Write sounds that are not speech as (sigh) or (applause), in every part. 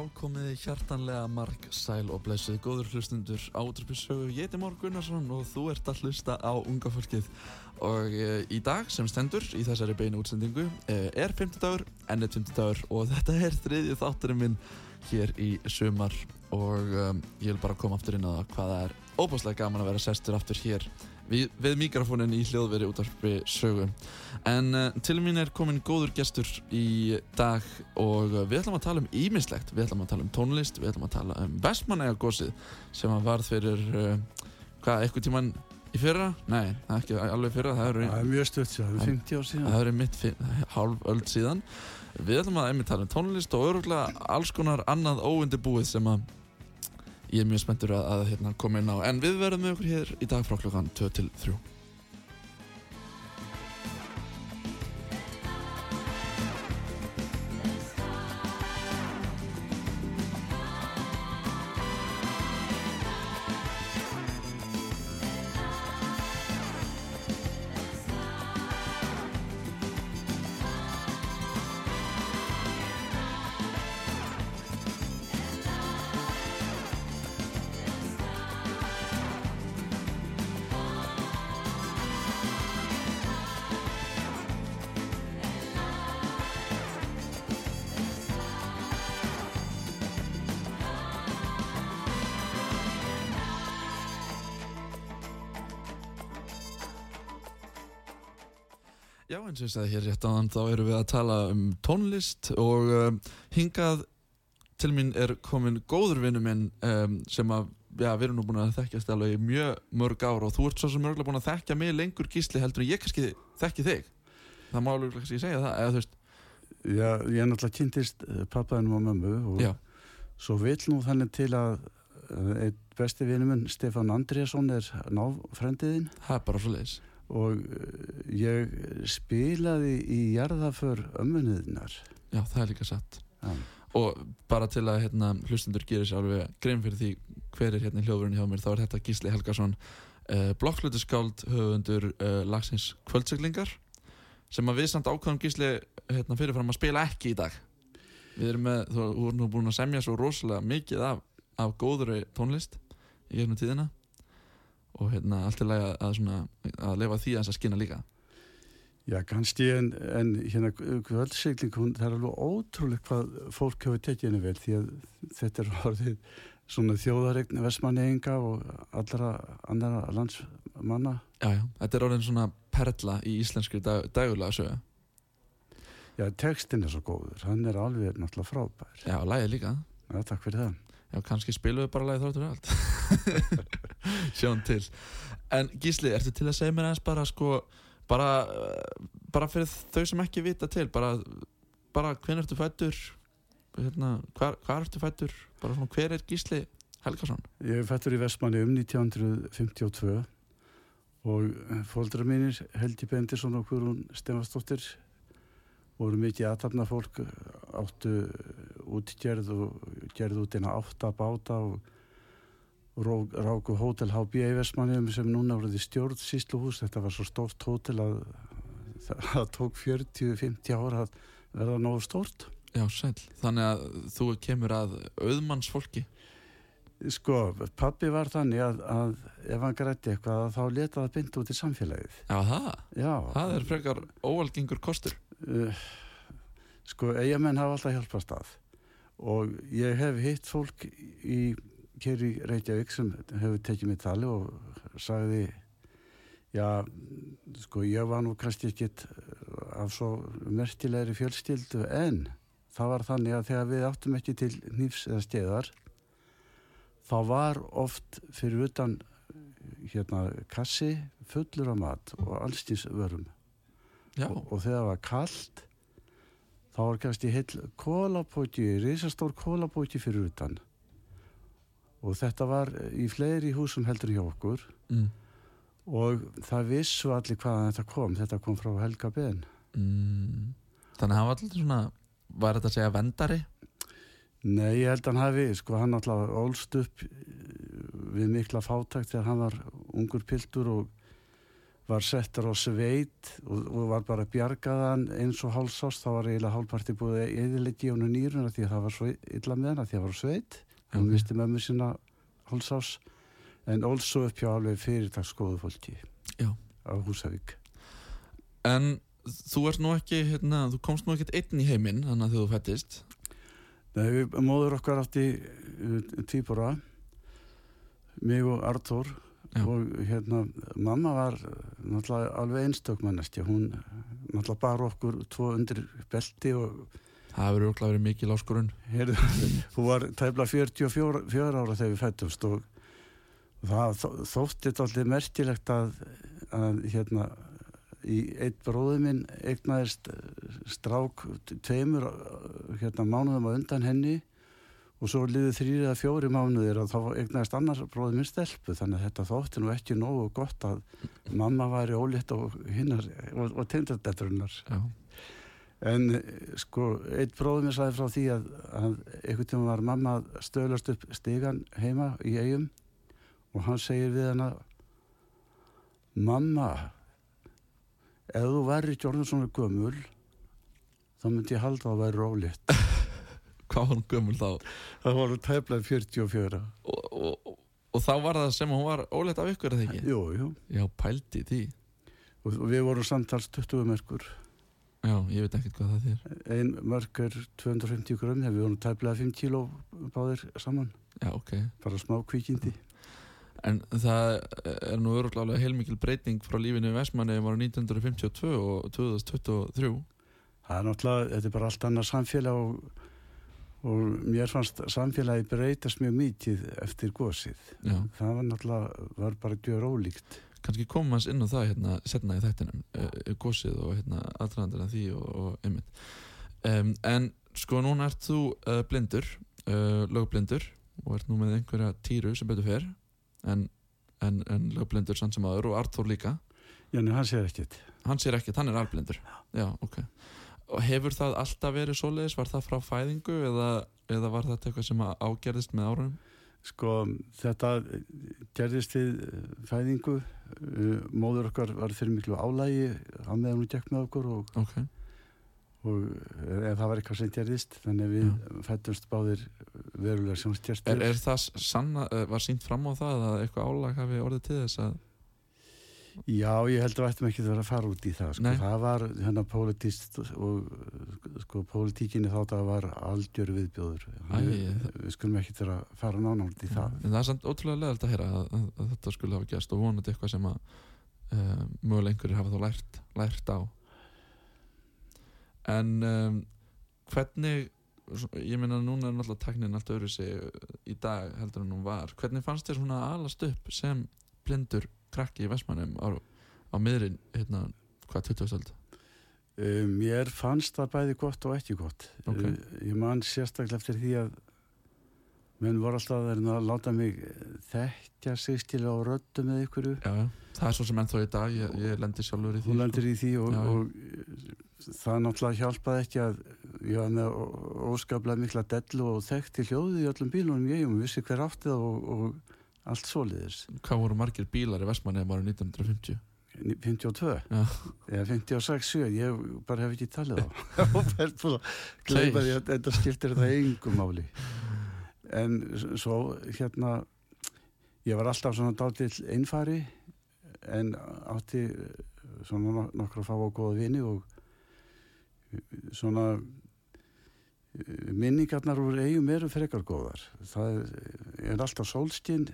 Já, komiði hjartanlega marg sæl og blessuð góður hlustundur átruppisögu. Ég heiti Már Gunnarsson og þú ert að hlusta á unga fólkið. Og e, í dag sem stendur í þessari beinu útsendingu e, er 50 dagur, ennett 50 dagur og þetta er þriðju þátturinn minn hér í sumar og um, ég vil bara koma aftur inn á hvaða er óbúslega gaman að vera sestur aftur hér við, við mikrofónin í hljóðveri útvarpi sögu. En uh, til mín er komin góður gestur í dag og við ætlum að tala um ímislegt. Við ætlum að tala um tónlist, við ætlum að tala um Vestmanæga gósið sem að varð fyrir, uh, hvað, eitthvað tíman í fyrra? Nei, það er ekki alveg fyrra, það eru Það er mjög stutt síðan, það er 50 ár síðan. það eru mitt hálf öld síðan. Við ætlum að einmitt tala um tónlist og öruglega alls konar annað óundibúið sem að ég er mjög spenntur að, að hérna, koma inn á. En við verðum með okkur hér í dag frá klokkan 2 til 3. eins og ég sagði hér rétt áðan þá erum við að tala um tónlist og um, hingað til mín er komin góður vinnu minn um, sem að, já, við erum nú búin að þekkjast alveg í mjög mörg ár og þú ert svo sem mörgulega búin að þekkja mig lengur gísli heldur en ég kannski þekki þig. Það má alveg kannski segja það, eða Já, ég náttúrulega kynntist eh, pappaðinum og mömmu og já, svo vill nú þannig til að eh, einn besti vinur minn, Stefán Andriasson, er náfrendiðinn það er bara svo leiðis. Og eh, ég spilaði í jarðaför ömmuniðnar. Já, það er líka satt. Já. Og bara til að hérna, hlustundur gerir sér alveg grein fyrir því hver er hérna í hljóðvörun hjá mér, þá er þetta Gísli Helgason, uh, blokklutuskáld, höfundur uh, lagsins kvöldseglingar, sem að við samt ákvæðum Gísli hérna, fyrirfram að spila ekki í dag. Við erum með, þú erum nú búin að semja svo rosalega mikið af, af góðuri tónlist í gegnum tíðina og hérna allt er lagi að, að, svona, að lefa því að þess að skina líka. Já, kannski en, en hérna kvöldsigling, hún, það er alveg ótrúlega hvað fólk hefur tekið henni vel því að þetta er orðið svona þjóðaregn vestmanniðinga og allra andara landsmanna. Já, já, þetta er orðin svona perla í íslenskri dag, dagulega sögu. Já, textin er svo góður, hann er alveg náttúrulega frábær. Já, lagið líka. Já, takk fyrir það. Já, kannski spilum við bara lagið þáttur og allt. Sjáum til. En Gísli, ertu til að segja mér eins bara sko, bara, uh, bara fyrir þau sem ekki vita til, bara, bara hven ertu fættur, hérna, hvar ertu fættur, bara svona hver er Gísli Helgason? Ég er fættur í Vestmanni um 1952 og fóldra mínir Helgi Bendisson og Guðrún Stefastóttir voru mikið aðtapna fólk áttu útgerð og gerðu út eina átta báta og ráku Hótel HB í Vestmanni sem núna voruð í stjórn sísluhús þetta var svo stórt hótel að það tók 40-50 ára að verða nógu stórt Já, sæl. Þannig að þú kemur að auðmanns fólki. Sko, pappi var þannig að, að ef hann grætti eitthvað þá leta það bynd út í samfélagið. Já, það, Já, það er frekar óalgengur kostur uh, sko, eigamenn hafa alltaf hjálpast að og ég hef hitt fólk í í Reykjavík sem hefur tekið mig tali og sagði já, sko, ég var nú kannski ekkit af svo mertilegri fjölstildu en það var þannig að þegar við áttum ekki til nýfs eða steðar þá var oft fyrir utan hérna kassi fullur af mat og allstins vörum og, og þegar það var kallt þá var kannski heil kólapóki, risastór kólapóki fyrir utan og þetta var í fleiri húsum heldur hjá okkur mm. og það vissu allir hvaðan þetta kom þetta kom frá Helga Ben Mm. Þannig að hann var alltaf svona Var þetta að segja vendari? Nei, ég held að hann hafi, sko hann alltaf ólst upp eh, við mikla fátækt þegar hann var ungur piltur og var settur á sveit og, og var bara bjargaðan eins og hálsást, þá var eiginlega hálfparti búið eðilegi í honum nýruna því að það var svo illa með hann að því að það var sveit. Hann Ok. misti mömmu sína hálsás en svo upp hjá alveg fyrirtagsgóðu fólki Já. á Húsavík. En þú ert nú ekki, hérna, þú komst nú ekkert einn í heiminn Þannig að þú fættist Nei, móður okkar átti uh, tvíbora mig og Artur Já. og hérna, mamma var uh, náttúrulega alveg einstök mannestja hún uh, náttúrulega bar okkur tvo undir belti og Það hefur örugglega verið mikil heyrðu, (laughs) hún var tæpla 44 fjör ára þegar við fættumst og það þó- þótti alltaf merkilegt að, að hérna í eitt bróði minn eignaðist uh, strák tveimur hérna mánuðum á undan henni og svo liðið þrýri eða fjóri mánuðir og þá eignaðist annar bróði minn stelpu þannig að þetta þótti nú ekki nógu gott að mamma væri ólétt og hinnar og, og tindardætturinnar En eh, sko, eitt bróður mér sagði frá því að, að einhvern tíma var mamma að stöðlast upp stigan heima í eigum og hann segir við hana Mamma, ef þú væri ekki orðin svona gömul þá myndi ég halda að það væri rólitt. (laughs) hvað var hún gömul þá? Það voru tæflega 44. Og, og, og, þá var það sem hún var óleitt af ykkur eða ekki? Jú, jú. Já, pældi því Og, og við vorum samtals 20 mörgur. Já, ég veit ekkert hvað það þýr Ein mörg er 250 grömm, við vorum tæflega 5 kíló báðir saman. Já, ok Bara smá kvíkindi. En það er nú öruglega heilmikil breyting frá lífinu í Vestmanni var 1952 og 2023 Það er náttúrulega, þetta er bara allt annað samfélag og, og mér fannst samfélagi breytast mjög mikið eftir gósið. Já, Það var náttúrulega, var bara gjör ólíkt. kannski komum hans inn á það hérna setna í þættinum, uh, gósið og hérna aðdraðandir af því og, og einmitt um, En sko núna ert þú uh, blindur, uh, lögblindur og ert nú með einhverja týru sem betur fer en, en, en lögblindur sann sem aður og Arthur líka Janni, hann sér ekkert. hann sér ekkert, hann er alblindur já, ok og hefur það alltaf verið svoleiðis, var það frá fæðingu eða, eða var þetta eitthvað sem að ágerðist með árunum Sko, þetta gerðist við eh, fæðingu. Uh, Móður okkar var fyrir miklu álægi á meðan hún gekk með okkur og, ok, og eða það var eitthvað sem gerðist. Þannig að við fættumst báðir verulega er, sjónstjerstur. er það sanna, eh, var sínt fram á það að eitthvað álag hafi orðið til þess að Já, ég held að við ættum ekki að vera að fara út í það. Sko. Það var hérna politist og sko politíkinni þá það var aldjör viðbjóður. Æ, við, við skulum ekki vera að fara nána út í það. en það er samt ótrúlega leðalt að heyra að, að, að þetta skulle hafa gæst og vonandi eitthvað sem að uh, mögulega einhverjir hafa þá lært, lært á en um, hvernig ég meina núna er náttúrulega teknin allt öðru sig í dag heldur en hún var hvernig fannst þér svona að alast upp sem blindur krakki í Vestmannum á, á miðrin hérna, hvað 20. öld Um, mér fannst það bæði gott og ekki gott. Ok. Uh, ég man sérstaklega eftir því að menn voru alltaf að láta mig þekkja sig skilja á röddu með ykkur. já, það er svo sem ennþá í dag ég, ég lendi sjálfur í því Þú lendir í því og, Já, já. og uh, það náttúrulega hjálpaði ekki að ég var með óskaplega mikla dellu og þekkti hljóðið í öllum bílunum ég um, vissi hver átti það og, og allt svoleiðis. hvað voru margir bílar í Vestmannum árið 1950 52 Já. eða 56, 7, ég bara hef ekki talið á (laughs) búin að að þetta skiptir þetta engum máli. En svo hérna ég var alltaf svona dálítill einfari en átti svona nok- nokkra fá og góða vini og svona minningarnar úr eigum eru frekar góðar. Það er alltaf sólstinn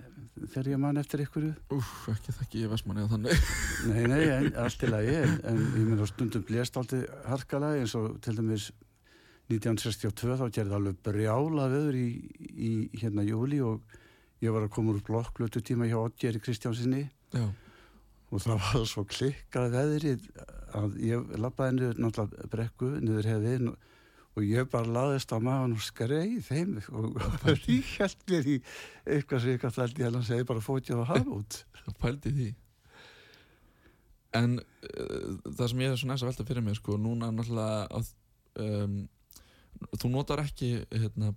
þegar ég man eftir ykkur Úf, ekki þekki ég vestmanni á þannig. Nei, nei, (laughs) en, allt í lagi en, en ég meina stundum blést alltaf harkalega eins og til dæmis 1962 þá gerði alveg brjála veður í, í hérna júli og ég var að koma úr blokklutu tíma hjá Oddgeri Kristjánsinni Já, og það var svo klikkað veðrið að ég lappaði niður náttúrulega brekku niður hefðin og ég bara laðist á maðan og skreið þeim og ríkjalt (laughs) mér í eitthvað sem ég gæti held ég held að segja bara fótið og hafa út. Pældi því. En uh, það sem ég er svona næst að velta fyrir mig sko, núna náttúrulega að, um, þú notar ekki hérna,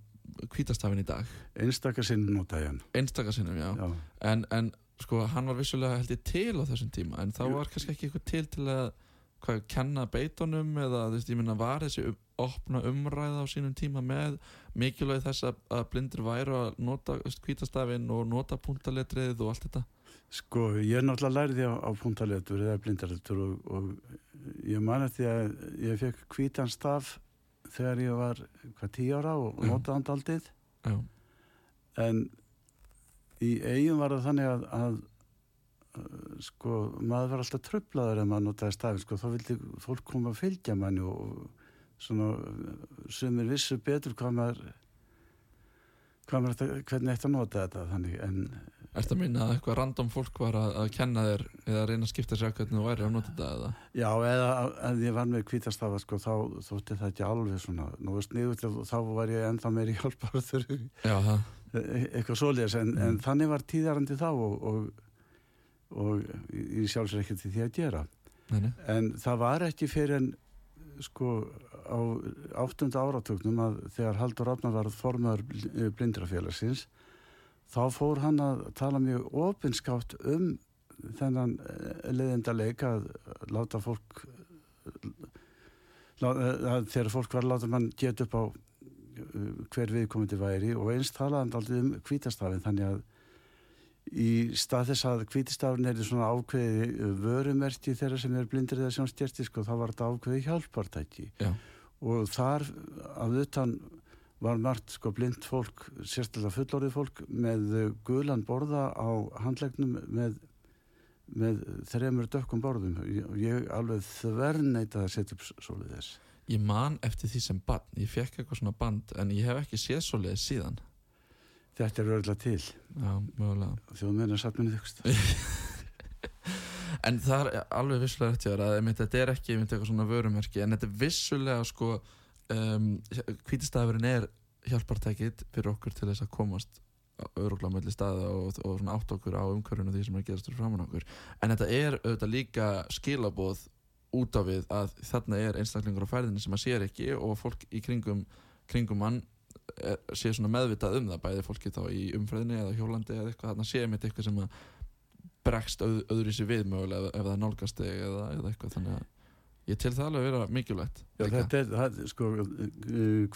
kvítastafin í dag. Einstakar sinn nota ég hann. Einstaka sinnum, já, já. En, en sko, hann var vissulega held ég til á þessum tíma en þá var kannski ekki eitthvað til til að hvað, kenna beitunum eða þú veist, ég minna var þessi um, opna umræða á sínum tíma með mikilvæg þess að, blindur væru að nota kvítastafinn og nota punktaletrið og allt þetta? Sko, ég náttúrulega lærði á, á punktaletur eða blindarletur og, og ég man eftir að ég fekk hvítan staf þegar ég var hvað tíu ára og Já. notaði hann Já, en í eigum var það þannig að, að sko, maður var alltaf tröflaður ef maður notaði stafinn, sko, þá vildi fólk koma að fylgja manni og svona uh, sumir vissu betur hvað maður hvað maður, ætti- hvernig ætti að nota þetta þannig, en ertu að minna að eitthvað random fólk var að, að kenna þér eða reyna að skipta sér hvernig þú væri að nota þetta eða Já, eða að ég var með kvítastafa sko, þá þótti það ekki alveg svona nú veist niður til þá var ég ennþá meiri hjálpar þurfi Já, það, eitthvað svoleiðis en, Mm. en þannig var tíðarandi þá og, og, og ég sjálfsög ekki til því að gera. Nei, nei, en það var ekki fyrir en sko á áttunda áratögnum að þegar Haldur Rafnar var formöður blindrafélagsins þá fór hann að tala mjög opinskátt um þennan leiðinda leik að láta fólk lá- að þegar fólk var að láta mann geta upp á hver viðkomandi væri og eins talaði hann aldrei um hvítastafin þannig að í stað þess að hvítistafin er svona ákveði vörumerki þeirra sem er blindir eða sjónstjerti sko þá var þetta ákveði hjálpartæki. Já, og þar að utan var margt sko blind fólk sérstaklega fullorðið fólk með gulan borða á handlegnum með, með þremur dökkum borðum. Og ég alveg þverneita að setja upp svolítið þess ég man eftir því sem band ég fekk eitthvað svona band en ég hef ekki séð svoleiðis síðan þetta er örgulega til. Já, mögulega. Þjóðmenn er satt minni þugst (laughs) En það er alveg vissulega rétt að þetta er ekki eitthvað svona vörumerki en þetta er vissulega sko um, hvítistafurinn er hjálpartækið fyrir okkur til þess að komast öruglega melli staða og, og svona átt okkur á umhverfinu því sem er gerast fyrir framann okkur. En þetta er auðvitað líka skilaboð út á við að þarna er einstaklingur á færðinni sem að sér ekki og fólk í kringum, kringum mann er, sé svona meðvitað um það bæði fólki þá í umfræðinni eða hjólandi eða eitthvað þarna sé einmitt eitthvað sem að bregst öð, öðru sér við mögulega ef, ef það nálgast þig eða, eða eitthvað þannig að ég til það alveg vera mikilvægt Já, þetta er, það, sko,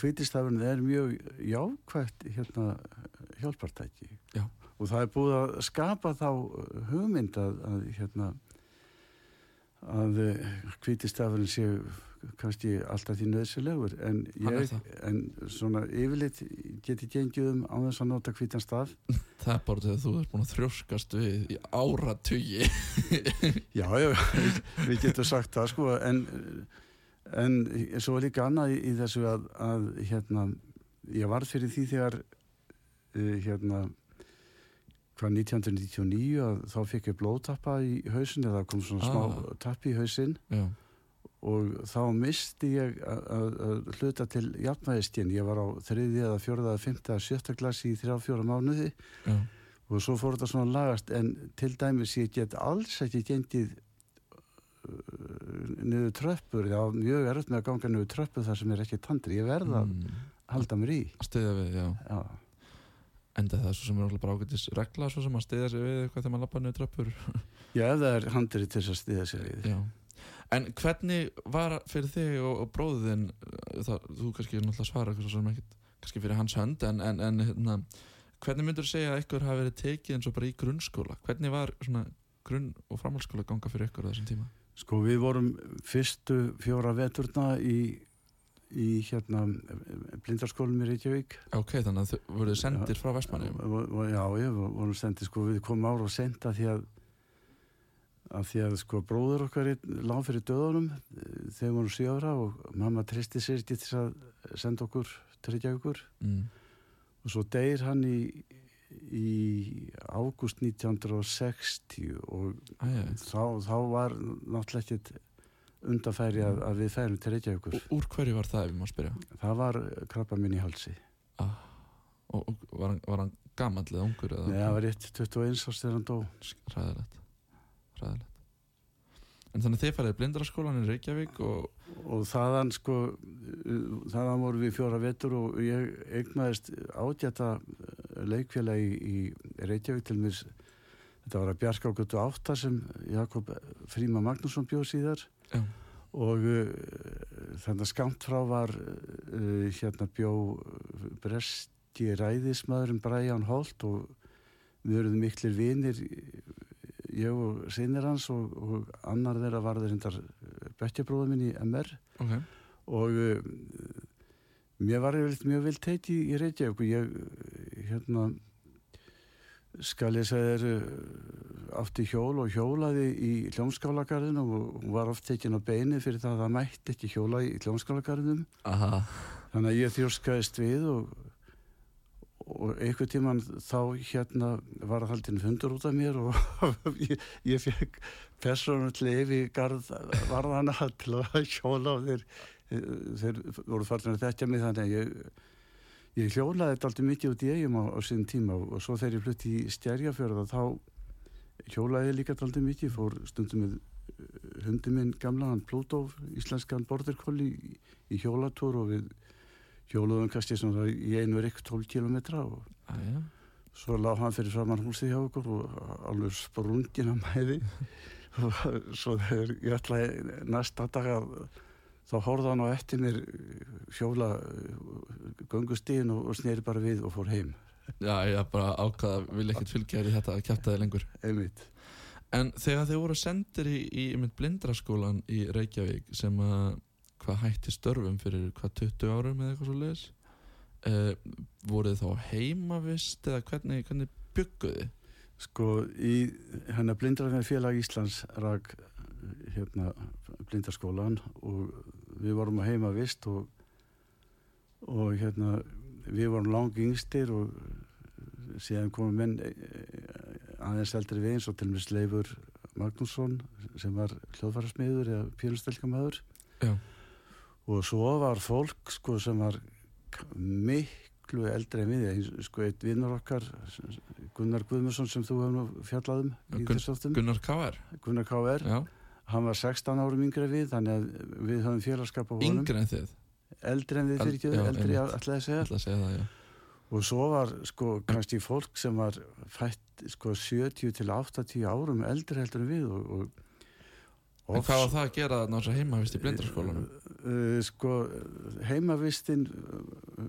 kvítistafurinn er mjög jákvægt hérna hjálpartæki. Já. Og það er búið að skapa þá hugmynd að, að hérna, að kvítistafurinn sé kannski alltaf því nöðsilegur en, er ég, en svona yfirleitt geti gengið um á þess að nota hvítan staf. (laughs) það er bara þegar þú ert búin að þrjóskast við í áratugi (laughs) Já, já, við, getum sagt það sko en, en svo er líka annað í, í þessu að, að hérna, ég varð fyrir því þegar uh, hérna hvað 1999 að þá fikk ég blóðtappa í hausin eða kom svona smá Ah. tappi í hausin já, og þá misti ég að, hluta til jafnvæðistinn, ég var á þriði eða fjórða eða fymta eða sjötta klassi í þrjá fjóra mánuði. Já, og svo fór þetta svona lagast en til dæmis ég get alls ekki gengið uh, niður tröppur. Já, mjög erfitt með að ganga niður tröppur þar sem er ekki tandri, ég verða að mm, halda mér í. Stiðja við, já. Já, enda það er svo sem er alltaf bara ágætis regla svo sem að stiðja sig við eitthvað þegar maður lappa niður tröppur. (laughs) Já það er handri til að stiða sér í já. En hvernig var fyrir þig og, og bróðin það, þú kannski náttúrulega svara ekkert kannski fyrir hans hönd en, en, en hérna, hvernig myndur þú segja að ykkur hafi verið tekið eins og bara í grunnskóla? Hvernig var svona grunn- og framhaldsskóla ganga fyrir ykkur á þessum tíma? Sko við vorum fyrstu fjóra veturna í, í hérna blindarskólum í Reykjavík. Ok, þannig að þau voruð sendir frá Vestmanni Já, ég vorum sendið sko, við komum ára og senda því að að því að sko bróður okkar lág fyrir döðunum þegar við vorum sjöfra og mamma tristi sér til þess að senda okkur til Reykjavíkur mm. og svo deyr hann í í ágúst 1960 og Æja, þá, þá var náttúrulega ekkert undanfæri að, að við færum til Reykjavíkur. úr hverju var það ef má spyrja? Það var krabba minn í halsi. Ah, og, og var, hann, hann gamall eða ungur Nei, það var rétt 21 árs þegar hann dó. ræðilegt ræðilegt en þannig að þið færið blindraskólan í Reykjavík og Og þaðan sko, þaðan voru við fjóra vetur og ég eignaðist átjæta leikfélagi í, í Reykjavík til mér. Þetta var að Bjarka á götu átta sem Jakob Fríma Magnússon bjóð síðar. Já, og uh, þannig að skamt frá var uh, hérna bjó bresti ræðismæðurinn Brian Holt og við erum miklir vinir ég og sinir hans og, og annar þeirra var þeir hindar bettjabróða minn í MR ok. Og uh, mér var yfirleitt mjög vilt heit í, Reykjavík og ég uh, hérna skal ég segja þér uh, átti hjól og hjólaði í hljómskálagarðinu og hún var oft tekin á beini fyrir það að það mætti ekki hjóla í hljómskálagarðinum. Aha, þannig að ég þjórskaðist við og, og einhver tíman þá hérna var að haldin fundur út af mér og (laughs) ég, ég fekk persónulega yfir garð varðana til að hjóla og þeir, þeir voru farin að þekkja mig þannig að ég ég hjólaði þetta alltaf mikið út í eigum á, á sín tíma og, svo þegar ég flutti í stjærjafjörða þá hjólaði ég líka alltaf mikið fór stundum með hundi minn gamla, hann Plútó íslenskan borderkolli í, í hjólatúr og við hjóluðum kannski svona í einu er ykkur 12 kilometra og aðja svo lág hann fyrir framann húsið hjá okkur og alveg sprungin að mæði. (laughs) Og svo þegar ég ætlaði næsta dag að þá horfði hann á eftir mér hjóla göngustíðin og, og sneri bara við og fór heim. Já, ég bara ákvaða, vil ekkert fylgja þér í þetta að kæfta þig lengur. Einmitt. En þegar þið voru sendir í, í blindraskólan í Reykjavík sem að hvað hætti störfum fyrir hvað 20 árum eða eitthvað svo leiðis uh, voruð þið þá heimavist eða hvernig, hvernig bygguði Sko í hennar blindrafinn félag Íslands rak hérna blindarskólan og við vorum að heima vist og, og hérna við vorum langi yngstir og síðan komum menn eh, aðeins eldri við eins og til og með Sleifur Magnússon sem var hljóðfærasmiður eða pjörnstelkamæður Já. og svo var fólk sko sem var miklu eldri en við sko eitt vinnur okkar Gunnar Guðmundsson sem þú hefur nú fjallað um í Gunn- þessu áttum Gunnar K.R. Gunnar K.R. Hann var 16 árum yngri en við þannig að við höfum félagskap á honum. Yngri en þið? Eldri en við fyrir ekki, eldri ætlaði að segja. Að segja það, og svo var sko kannski fólk sem var fætt sko 70 til 80 árum eldri heldur en við og, og En hvað var það að gera að heimavist í blindraskólanum? Uh, sko heimavistin uh,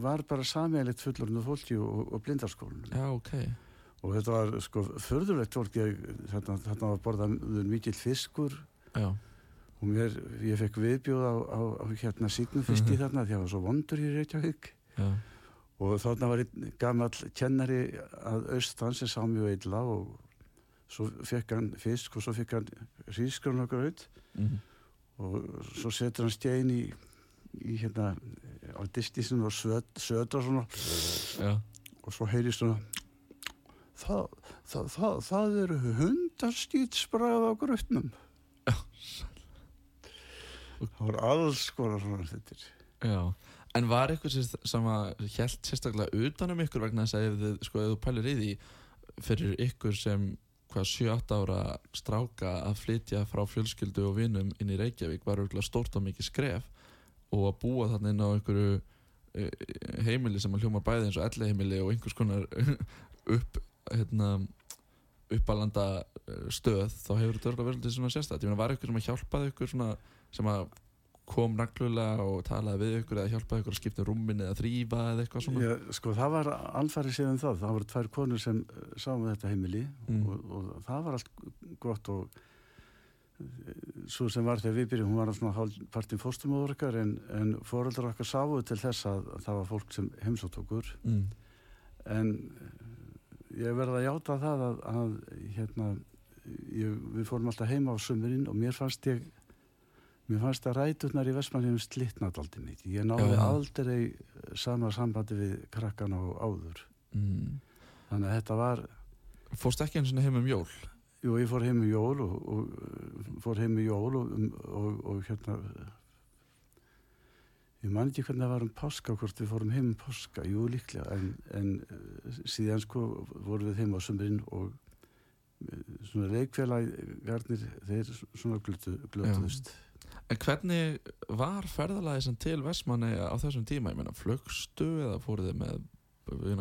var bara sameiglitt fullornu fólki og, og blindarskólinu Já, ok og þetta var sko förðulegt fólk. Þarna, þarna var borðað mikill fiskur. Já, og mér, ég fekk viðbjóð á, á, á hérna síknufiski þarna því að það var svo vondur í Reykjavík. Já, og þarna var einn gammal kennari að austan sem sá mjög illa og svo fekk hann fisk og svo fekk hann rísgrun og gröð mm. og svo setur hann stein í, í hérna á distisinn og söt, södra svona. Já. Og svo heyri svona það, það, það, það eru hundarskýtsbræð á grötnum það voru alls konar svona þetta Já, en var eitthvað sem, að held sérstaklega utanum ykkur vegna þess að ef þið, sko, ef þú pælir í því fyrir ykkur sem hvað 7-8 ára stráka að flytja frá fjölskyldu og vinum inn í Reykjavík var örgulega stórt og mikið skref og að búa þarna inn á einhverju eh, heimili sem að hljóma bæði eins og elli heimili og einhvers konar (laughs) upp hérna uppalanda stöð þá hefur þetta örgulega verið svona sérstætt ég meina var ykkur sem að hjálpaði ykkur svona sem að kom reglulega og talaði við ykkur eða hjálpaði ykkur að skipta um rúmin eða þrýfa eða eitthvað svona Já, sko það var alfæri séðan það, það voru tvær konur sem eh, sáum þetta heimili Mm. og, og það var allt gott og eh, svo sem var þegar við byrjum, hún var svona hálfpartin fóstumóður okkar en, en foreldrar okkar sáu til þess að það var fólk sem heimsótt okkur mm. en eh, ég verða að játa það að, að hérna, ég, við fórum alltaf heima á sumurinn og mér fannst ég mér fannst að ræturnar í Vestmannheim slittnat aldrei mikið, ég náði Já, aldrei sama sambandi við krakkan á áður. Mm. þannig að þetta var Fórst ekki eins og heim um jól? Jú, ég fór heim í jól og, og fór heim í jól og, um, og, og hérna ég man ekki hvernig það var um páska hvort við fórum heim um páska, jú líklega en, en uh, síðan sko vorum við heim á sumurinn og uh, svona leikfélagarnir þeir svona glötu, glötuðust. En hvernig var ferðalagi sem til Vestmanni á þessum tíma? Ég meina, flugstu eða fóruð þið með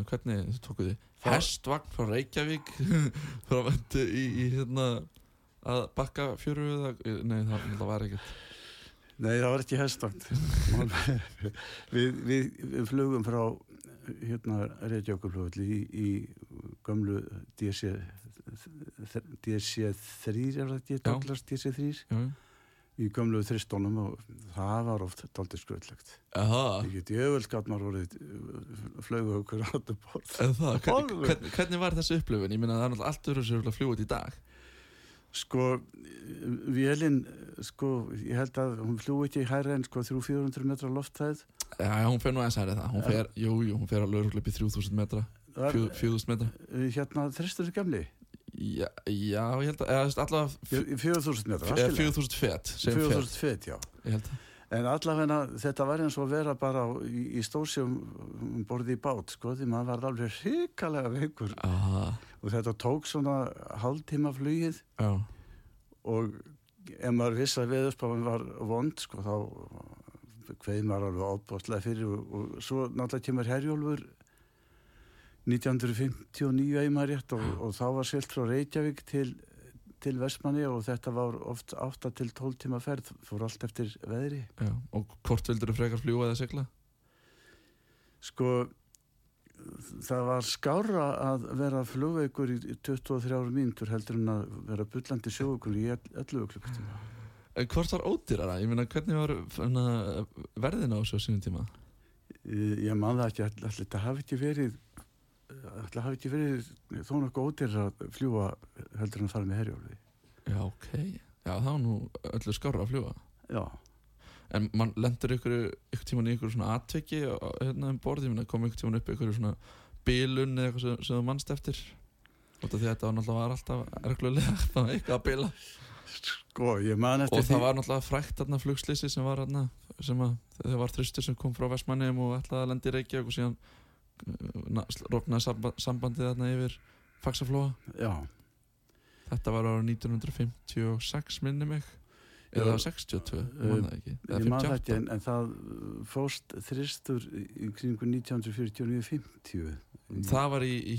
hvernig þið tókuð þið? Hestvagn frá Reykjavík (laughs) frá vendu í, í hérna að bakka fjöru eða, nei það var ekkert Nei, það var ekki hestakt (laughs) við, við, flugum frá hérna Reykjavíkurflugulli í, í gömlu DC DC3 er það ekki, Douglas DC3 Já, í gömlu þristónum og það var oft daldið skröldlegt Aha, ég get jöfnvelgat maður orðið flögu okkur áttu borð en það, hvernig, var þessi upplifun? Ég meina það er náttúrulega allt öðru sem að út í dag sko, vélinn sko, ég held að hún fljú ekki hærra en sko 300-400 metra lofthæð. Já, já, hún fer nú aðeins ærið það. Hún fer, jú, jú, hún fer alveg upp í 3000 metra. Það fjó- er, 4000 metra. Eh, hérna þristur gamli? Já, já, ég held að, eða allavega Fjö- 4000 metra, í lagi. 4000 fet, segjum fet 4000 fet, já. Ég held að, En allavega þetta var eins og að vera bara í, í stórsjum borði í bát, sko, því maður var alveg hrikalega veikur. Aha, og þetta tók svona hálftíma flugið. Já. Og ef maður vissi að veðurspáin var vond, sko, þá kveið maður alveg ábústlega fyrir og, og svo náttúrulega kemur Herjólfur 1959 einmar rétt og, og þá var selt frá Reykjavík til, til Vestmanni og þetta var oft 8 til 12 tíma ferð, fór allt eftir veðri. Já, og hvort vildur þú frekar fljúa eða sigla? Sko, það var skára að vera flugveikur í 23 mínútur heldur en að vera bullandi sjóukur í 11 klukkutíma. Hvort var ódýrara? Ég meina, hvernig var hana, verðin á þessu sínum tíma? Ég, man það ekki, ætla þetta hafi ekki verið ætla hafi ekki verið þó nokkuð ódýr að fljúa heldur en að fara með herjálfi. Já, ok. Já, var nú öllu skára að fljúa Já, En mann lendur ykkur, ykkur tíman í ykkur svona atveki hérna um borði, kom ykkur tíman upp ykkur svona bilun eða eitthvað sem, sem þú mannst eftir? Því að þetta var náttúrulega var alltaf erglulega (laughs) það var eitthvað að bila. Sko, ég man eftir Og það var náttúrulega frækt þarna flugslýsi sem var þarna sem að það var þristur sem kom frá Vestmannheim og ætlaði að lendi í Reykjavík og síðan uh, roknaði samba, sambandið þarna yfir Faxaflóa? Já, Þetta var ára 1956 minni mig. Eða Já, 62, eh, ég man það ekki. Eða ég 58 ekki en, en það fóst þristur í kringu 1949-50 Það var í, í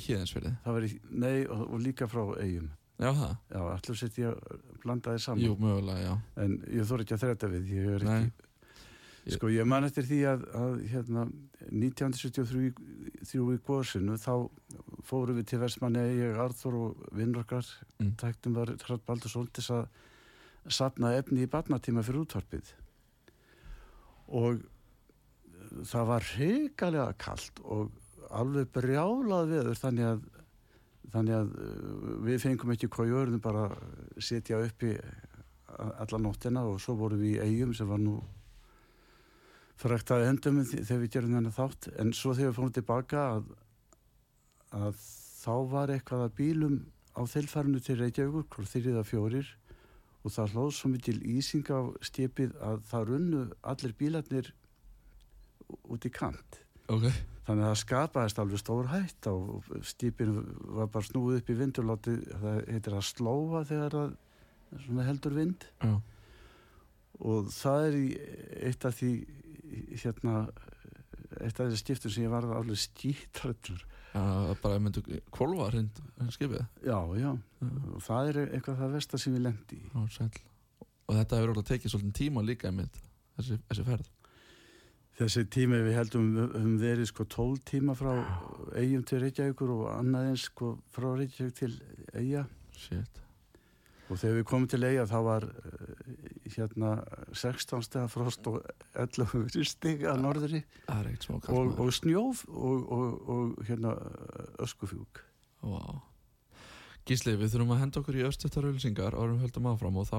í, nei, og, og líka frá eigum Já það, Já, allir sett ég að blanda þið saman. Jú mögulega, En ég þór ekki að þræta við Ég er Nei. ekki Sko, ég man eftir því að, að hérna, 1973 þrjú í góðsunu þá fórum við til Vestmanni ég, Arþór og vinnrokkar Mm. tæktum var Hrall Baldursson til að sapna efni í barnatíma fyrir útvarpið og eh, það var hrikalega kalt og alveg brjálað veður þannig að þannig að uh, við fengum ekki hvað jörðum bara setja uppi alla nóttina og svo vorum við í eigum sem var nú frækt að endum þegar við gerum þennan þátt. En svo þegar við fórum tilbaka að, að þá var eitthvað að bílum á þelfærinu til Reykjavíkur, hvort þrjið að fjórir og það hlóð svo mikil ísing á stjepið að það runnu allir bílarnir út í kant. Ok, þannig að það skapaðist alveg stór hætt og stjepinu var bara snúið upp í vindurláti það heitir að slóa þegar það heldur vind. Já, og það er eitt af því hérna eitt af þessi stiftur sem ég var alveg skítrættur já bara myndu kvolva hrind skipið já, já, Já. og það er eitthvað það versta sem ég lendi sæll. Og þetta hefur alveg tekið svolítið tíma líka einmitt þessi, þessi ferð? Þessi tími við heldum um verið sko 12 tíma frá eigum til Reykjavíkur og annað eins sko frá Reykjavík til eiga Shit. Og þegar við komum til eiga þá var uh, hérna 16 steg frost og 11 stig að norðri. og, og snjóf og, og, og hérna öskufjúk. Wow. Gísli, við þurfum að henda okkur í östuttar auðlýsingar árum við höldum áfram og þá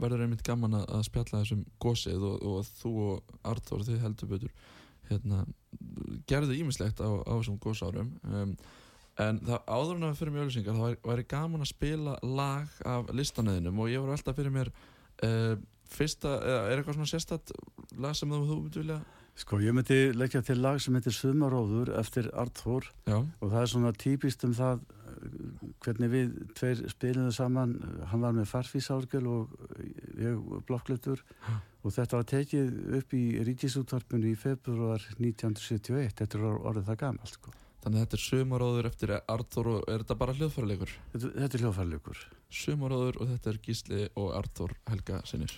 verður einmitt gaman að spjalla þessum gósið og, og þú og Arþór þið heldur betur hérna, gerðu ímislegt á, á þessum gósárum um, en það áður en að við fyrir mjög auðlýsingar þá væri, væri gaman að spila lag af listanæðinum og ég var velta fyrir mér uh, fyrsta, eða er eitthvað svona sérstætt lag sem þú, myndi vilja? Sko ég myndi leggja til lag sem heitir Sumaróður eftir Arthur Já, og það er svona típist um það uh, hvernig við tveir það saman. Hann var með farfísárgjöl og ég blokklutur og þetta var tekið upp í ríkisúttarpunni í februar 1971 þetta er orðið það gamalt sko. Þannig að þetta er sumaróður eftir Arþór og er þetta bara hljóðfæralegur? þetta, þetta er hljófarleikur Sumaróður og þetta er Gísli og Arþór Helga sinir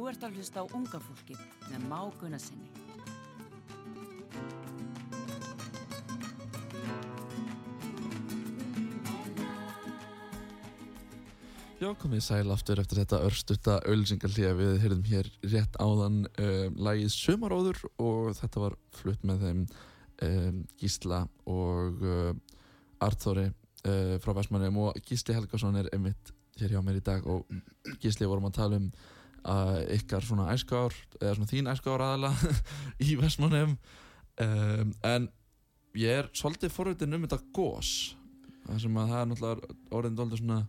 Þú ert að hlusta á unga fólkið með Má Gunnarsinni. Já, komið sæl aftur eftir þetta örstutta auðlýsingarlíða við heyrðum hér rétt áðan um, lagið Sumaróður og þetta var flutt með þeim um, Gísla og uh, Arþóri uh, frá Vestmannum og Gísli Helgason er einmitt hér hjá mér í dag og Gísli vorum að tala um uh, ykkar svona æskár eða svona þín æskár aðala (laughs) í Vestmannum um, en ég er svolítið forvitin um þetta gós það sem að það er náttúrulega orðin dóldur svona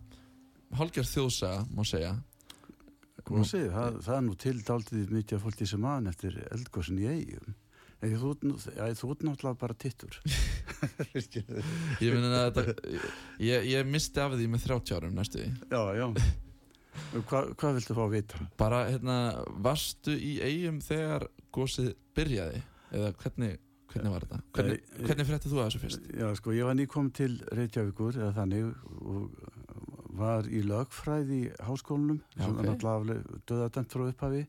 hálgjörð þjóðsaga, má segja. Hvað segir, það, það er nú til daldið mikið af fólki sem aðan eftir eldgóðsinn í eigum Eða þú, nú- þú ert náttúrulega bara tittur. (laughs) Ég minna að þetta ég, ég misti af því með 30 árum næstu Já, já Hva, Hvað viltu fá að vita? bara hérna, varstu í eigum þegar gósið byrjaði? Eða hvernig, hvernig var þetta? Hvernig, Nei, hvernig fréttið þú að þessu fyrst? Já, sko, ég var nýkom til Reykjavíkur eða þannig og var í lögfræði í háskólanum Já, sem ok. er náttúrulega döðadæmt frá upphafi.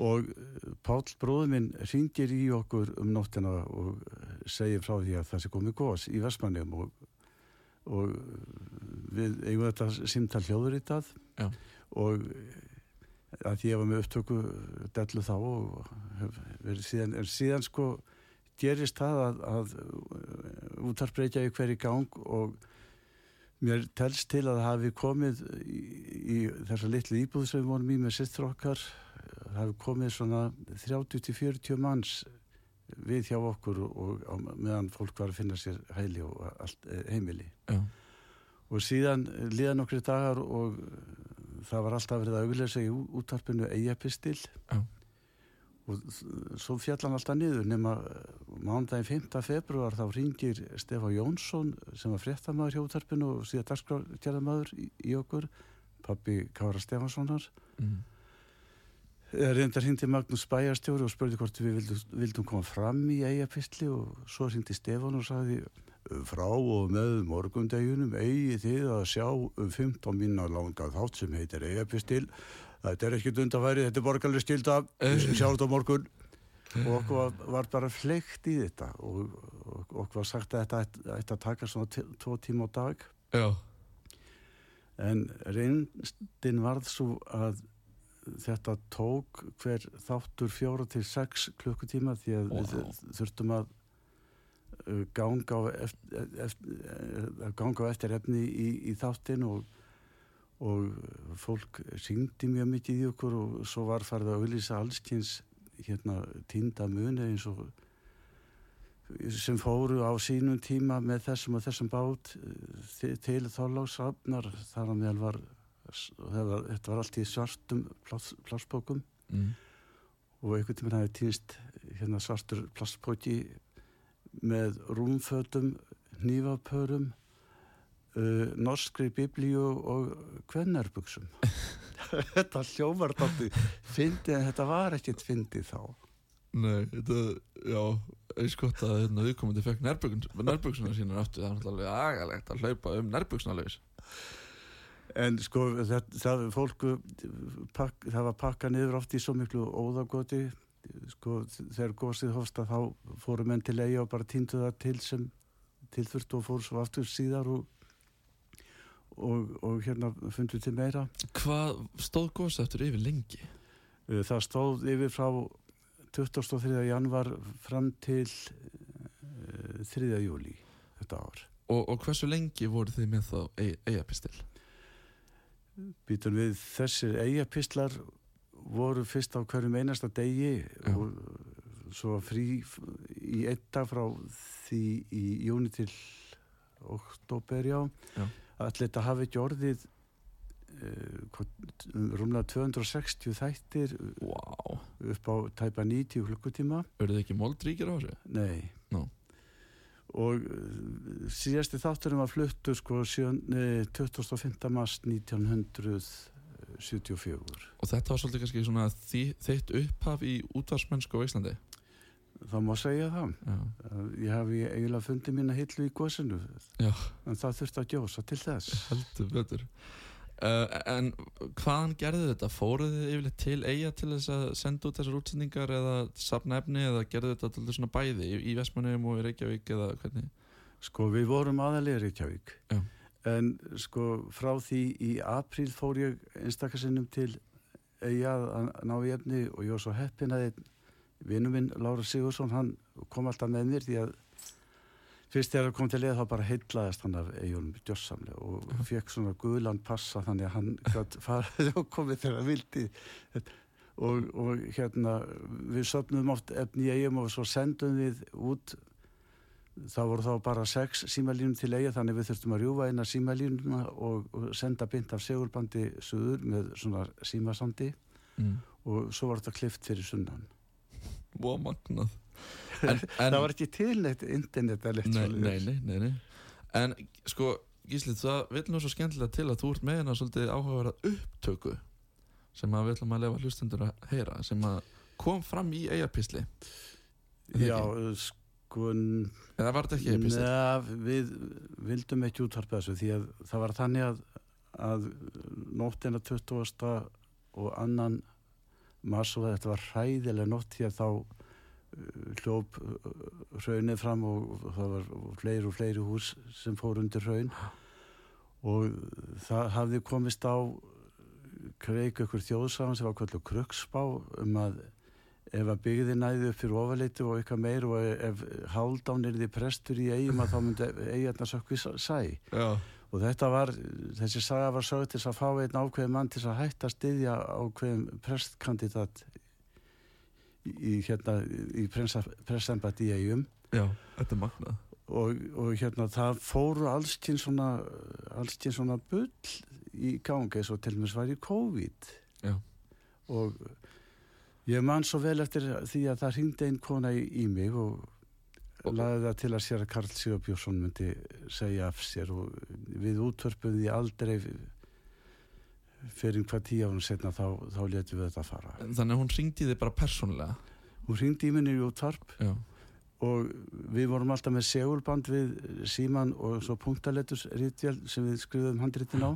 Og eh, Páll bróður minn ringir í okkur um nóttina og eh, segir frá því að það sé komið gós í Vestmannum og, og við eigum þetta simtal hljóður í það Já. og eh, að ég var með upptöku dellu þá og verið síðan, en síðan sko gerist það að, að útarbreytja í hverju gang og mér telst til að hafi komið í, í þessa litlu íbúð sem við vorum í með sittur okkar það hafi komið svona 30-40 manns við hjá okkur og, og meðan fólk var að finna sér hæli og allt, eh, heimili Já. og síðan liða nokkri dagar og það var alltaf verið að auglesa í útarpinu eigapistil Já. og svo fjallan alltaf niður nema mándaginn 5. februar þá ringir Stefán Jónsson sem var fréttamaður hjá útarpinu og síðan dagskrafgerðamaður í, í okkur pappi Kára Stefánssonar Mm. reyndar hindi Magnús Bæjarstjóri og spurði hvort við vildum, vildum koma fram í eigapistli og svo hindi Stefán og sagði frá og með morgundeginum eigi þið að sjá um 15 minna langa þátt sem heitir eigapistil þetta er ekkert undanfæri, þetta er borgarlega stilda (laughs) sjá þetta á morgun og okkur var, bara fleikt í þetta og, okkur var sagt að þetta ætti- að taka svona tvo tíma á dag Já. En reyndin varð svo að þetta tók hver þáttur fjóra til sex klukkutíma því að við Vá. þurftum að ganga á eftir, eftir, að ganga á eftir efni í, í þáttin og, og fólk syngdi mjög mikið í okkur og svo var farið að auðlýsa allskins hérna týnda muni eins og sem fóru á sínum tíma með þessum og þessum bát eh, til þorláksrafnar þar á meðal var, það var þetta var allt í svartum pláss- plássbókum Mm. og einhvern tímann hefði týnst hérna svartur plastbóki með rúmfötum nývapörum uh, norskri biblíu og kvennarbuksum (laughs) þetta hljómar þátti fyndi en þetta var ekkert fyndi þá. Nei, þetta, já, gott að hérna, viðkomandi fekk nærböksuna sína aftur, það er náttúrulega agalegt að hlaupa um nærböksnalaus. En sko það, það fólku pak, það var pakkað niður oft í svo miklu óðagoti sko þegar gósið hófst að þá fóru menn til eigi og bara týndu það til sem til þurft og fóru svo aftur síðar og, og, og hérna fundu til meira. Hvað stóð góðs eftir yfir lengi? Uh, Það stóð yfir frá 23. januar fram til uh, 3. júli þetta ár. Og, og hversu lengi voru þið með þá eigapistil? Býtum við þessir eigapistlar voru fyrst á hverjum einasta degi Já. og svo frí í dag frá því í júni til oktober já, Já. allir þetta hafi ekki orðið uh, rúmlega 260 þættir Vá, upp á tæpa 90 klukkutíma eru þið ekki moldríkir á þessu? nei Nú. og uh, síðasti þátturinn var fluttur sko sjön, nei, 25. mars 1974 Og þetta var svolítið kannski svona því, þitt upphaf í útvarsmennsku á Íslandi? það má segja það Já. ég hafi eiginlega fundið mína hillu í gósinu Já. en það þurfti að gjósa til þess Heldur betur. Uh, en hvaðan gerðu þetta? Fóruð þið yfirleitt til eiga til þess að senda út þessar útsendingar eða safna efni eða gerðu þetta til svona bæði í, í Vestmannum og í Reykjavík eða hvernig? sko við vorum aðalega Reykjavík Já. En sko frá því í apríl fór ég einstakasinnum til eiga að ná í efni og ég var svo heppin að vinnu minn Lára Sigursson hann kom alltaf með mér því að fyrst þegar það kom til leið þá bara heitlaðist hann af eigunum djossamlega og fekk svona guðlan passa þannig að hann gætt (laughs) farið og komið þegar hann vildi. Og, og hérna við söfnum oft efni í eigum og svo sendum við út þá voru þá bara sex símalínum til eiga þannig við þurftum að rjúfa eina símalínuna og, og senda bynd af segurbandi suður með svona símasandi Mm. og svo var þetta klift fyrir sunnan Vó, magnað. (laughs) En, en, það var ekki til neitt internet eða neitt nei, nei, nei, nei, nei. En sko, Gísli, það vil nú svo skemmtilega til að þú ert með hérna svolítið áhugaverða upptöku sem að við ætlum að lefa hlustendur að heyra sem að kom fram í eigapisli já, sko eða var þetta ekki neða, við vildum ekki útvarpa þessu því að það var þannig að, að nóttina 20. og annan mars og þetta var hræðilega nótt því að þá uh, hljóp hraunið fram og, það var fleiri og fleiri hús sem fór undir hraun og það hafði komist á kreik ykkur þjóðsagan sem var kvöldu kruksbá um að ef að byggði næði upp fyrir ofaleiti og eitthvað meir og ef haldán er því prestur í eigum að þá myndi eigarna sökvi sæ. Já, og þetta var, þessi saga var sögð til að fá einn ákveðin mann til að hætta að styðja ákveðin prestkandidat í, hérna í prestembætt í eigum já, þetta er magnað. Og, og hérna það fóru allskinn svona allskinn svona bull í gangi eins og til og með svar í COVID. Já. og ég man svo vel eftir því að það ringdi einn kona í, í mig og Og- laði það til að sér að Karl Sigurbjörnsson myndi segja af sér og við útvörpum því aldrei fyrir hvað tíu árun setna þá, þá letum við þetta fara. Þannig að hún ringdi þig bara persónulega? Hún ringdi í minni í útvarp Já, og við vorum alltaf með segulband við síman og svo punktaletus rítvél sem við skrifum handritin á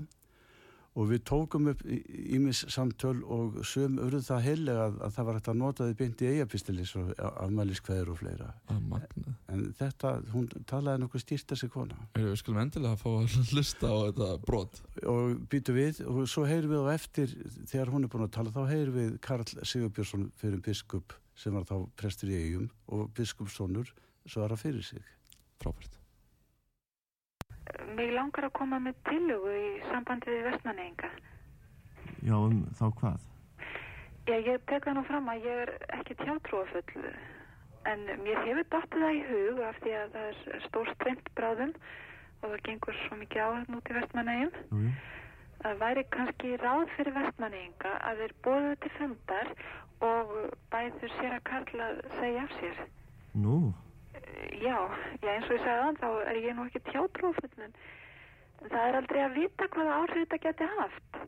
og við tókum upp ímis samtöl og söm urðu það heilega að, að það var hægt að nota því byndi eigapistilis og afmæliskveður og fleira. Að magnað. En þetta, hún talaði nokkuð stýrt þessi kona. Heyrðu, Við skulum endilega fá að (laughs) hlusta á þetta brot. Og býtu við og svo heyrum við á eftir þegar hún er búin að tala þá heyrum við Karl Sigurbjörnsson fyrir biskup sem var þá prestur í eigum og biskupssonur svara fyrir sig. Frábært Mig langar að koma með tillögu í sambandi við vestmanneginga. Já, um þá hvað? Já, ég tek það nú fram að ég er ekki tjátrúafull en mér hefur dottið það í hug af því að það er stór streymt bráðum og það gengur svo mikið áhengn út í vestmannegjum. Jú, jú. Það væri kannski ráð fyrir vestmanneginga að þeir bóðu til fundar og bæður sér að Karl að segja af sér. Nú, Já, já, eins og ég sagði þann þá er ég nú ekki tjátrúafull en það er aldrei að vita hvaða áhrif þetta geti haft.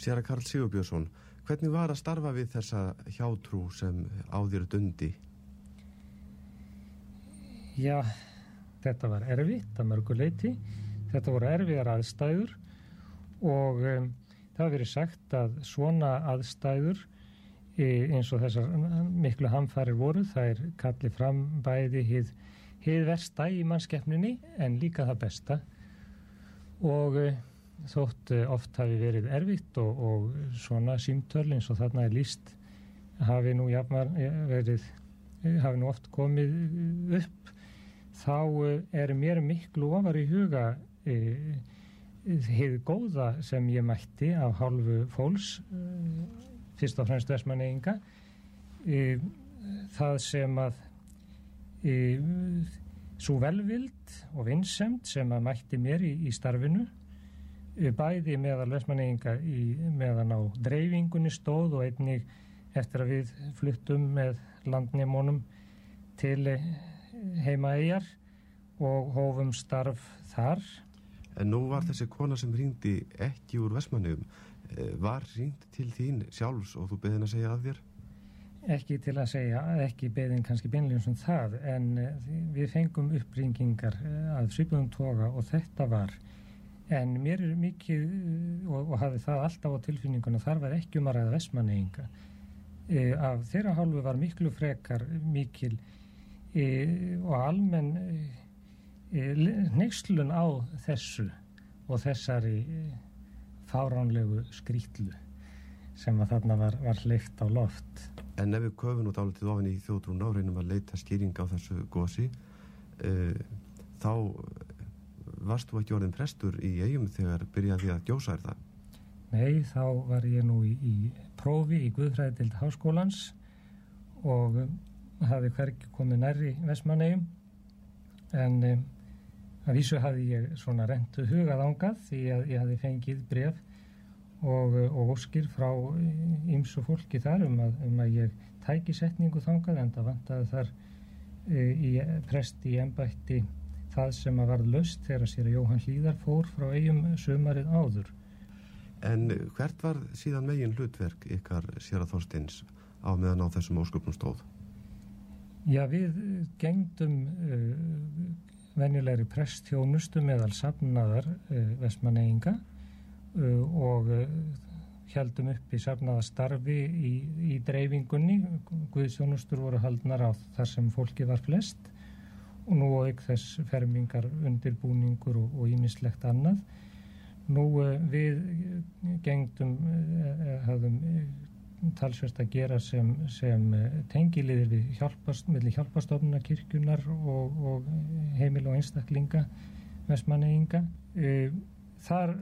sér að Karl Sigurbjörnsson, hvernig var að starfa við þessa hjátrú sem á þér dundi? Já, þetta var erfitt að mörgu leiti. Þetta voru erfiðar aðstæður og um, það verið sagt að svona aðstæður eins og þessar miklu hamfærir voru, það er kallið fram bæði hið, hið versta í mannskeppninni en líka það besta. Og e, þótt e, oft hafi verið erfitt og, og svona símtöl eins og þarna er líst hafi nú jafnar verið hafi nú oft komið upp þá eh, er mér miklu ofar í huga eh, hefur góða sem ég mætti af hálfu fólks eh, fyrst og fremst vestmanneginga eh, það sem að eh, svo velvild og vinsemt sem að mætti mér í, í starfinu eh, bæði meðal vestmanneginga meðan á dreifingunni stóð og einnig eftir að við fluttum með landnemónum til eh, heimaeyjar og hófum starf þar. En nú var þessi kona sem ringdi ekki úr Vestmannugum, var ringt til þín sjálfs og þú beðin að segja að þér? Ekki til að segja, ekki beðin kannski beinlegum sem það, en eh, við fengum uppringingar eh, að svipuðum toga og þetta var. En mér er mikið, eh, og, og hafi það alltaf á tilfinningunum, þar var ekki um að ræða vestmanneyinga. E, af þeirra hálfu var miklu frekar mikil e, og almenn e, neykslun á þessu og þessari fáránlegu skrítlu sem að þarna var, var hleyft á loft. En ef við köfum út álitið ofin í þjóðtrún á reynum að leita skýring á þessu gósi uh, þá varst þú ekki orðin prestur í eigum þegar byrjaði að gjósa er það? Nei, þá var ég nú í, í prófi í Guðfræðild Háskólans og hafi hvergi komið nærri Vestmannegjum en um, að vísu hafi ég svona rentu hugað ángað því að ég hafi fengið bref og, og óskir frá ymsu fólki þar um að, um að ég tæki setningu þangað en það vantaði þar e, í prest í embætti það sem að varð löst þegar sér að Jóhann Hlíðar fór frá eigum sömarið áður En hvert var síðan megin hlutverk ykkar sér að Þorsteins á meðan á þessum ósköpnum stóð? Já, við gengdum uh, venjulegri presthjónustu meðal safnaðar uh, vestmanneyinga uh, og heldum upp í safnaðastarfi í, í dreifingunni. Guðsjónustur voru haldnar á þar sem fólki var flest og nú auk þess fermingar, undirbúningur og ímislegt annað. Nú við gengdum, hafðum talsvert að gera sem, sem tengiliðir við hjálpast, hjálpastofnuna kirkjunar og, og heimil og einstaklinga vestmanneinga. Þar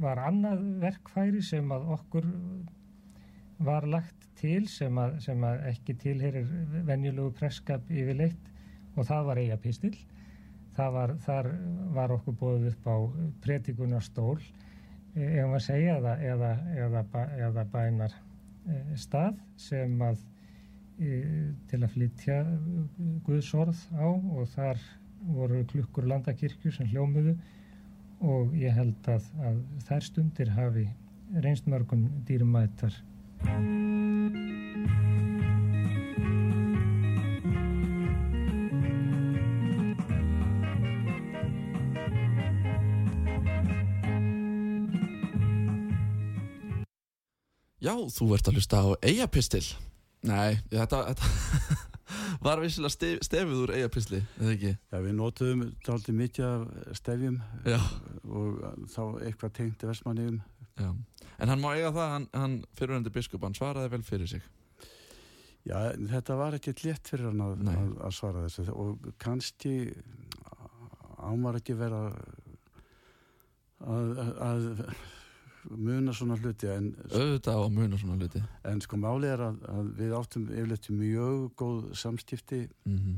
var annað verkfæri sem að okkur var lagt til sem að, sem að ekki tilherir venjulegu presskap yfirleitt og það var eiga pistil. Var, þar var okkur bóðið upp á pretikunarstól ef maður segja eða, eða, eða, eða bænar eh, stað sem að e, til að flytja Guðsorð á og þar voru klukkur landakirkju sem hljómiðu og ég held að, að þær stundir hafi reynst mörgum dýrumættar Já, þú ert að hlusta á Eiapistil Nei, þetta, þetta (laughs) var vissilega stef, stefið úr Eiapisli, eða ekki? Já, við notuðum aldrei mikið af stefjum Já. og þá eitthvað tengt versmanniðum Já, en hann má eiga það, hann, hann fyrirvendir biskup, hann svaraði vel fyrir sig. Já, þetta var ekki létt fyrir hann að, að, að svara þessu og kannski ámar ekki vera að, að muna svona hluti en, auðvitað á muna svona hluti. en sko málið er að, að við áttum yfirleitt mjög góð samstifti mm -hmm.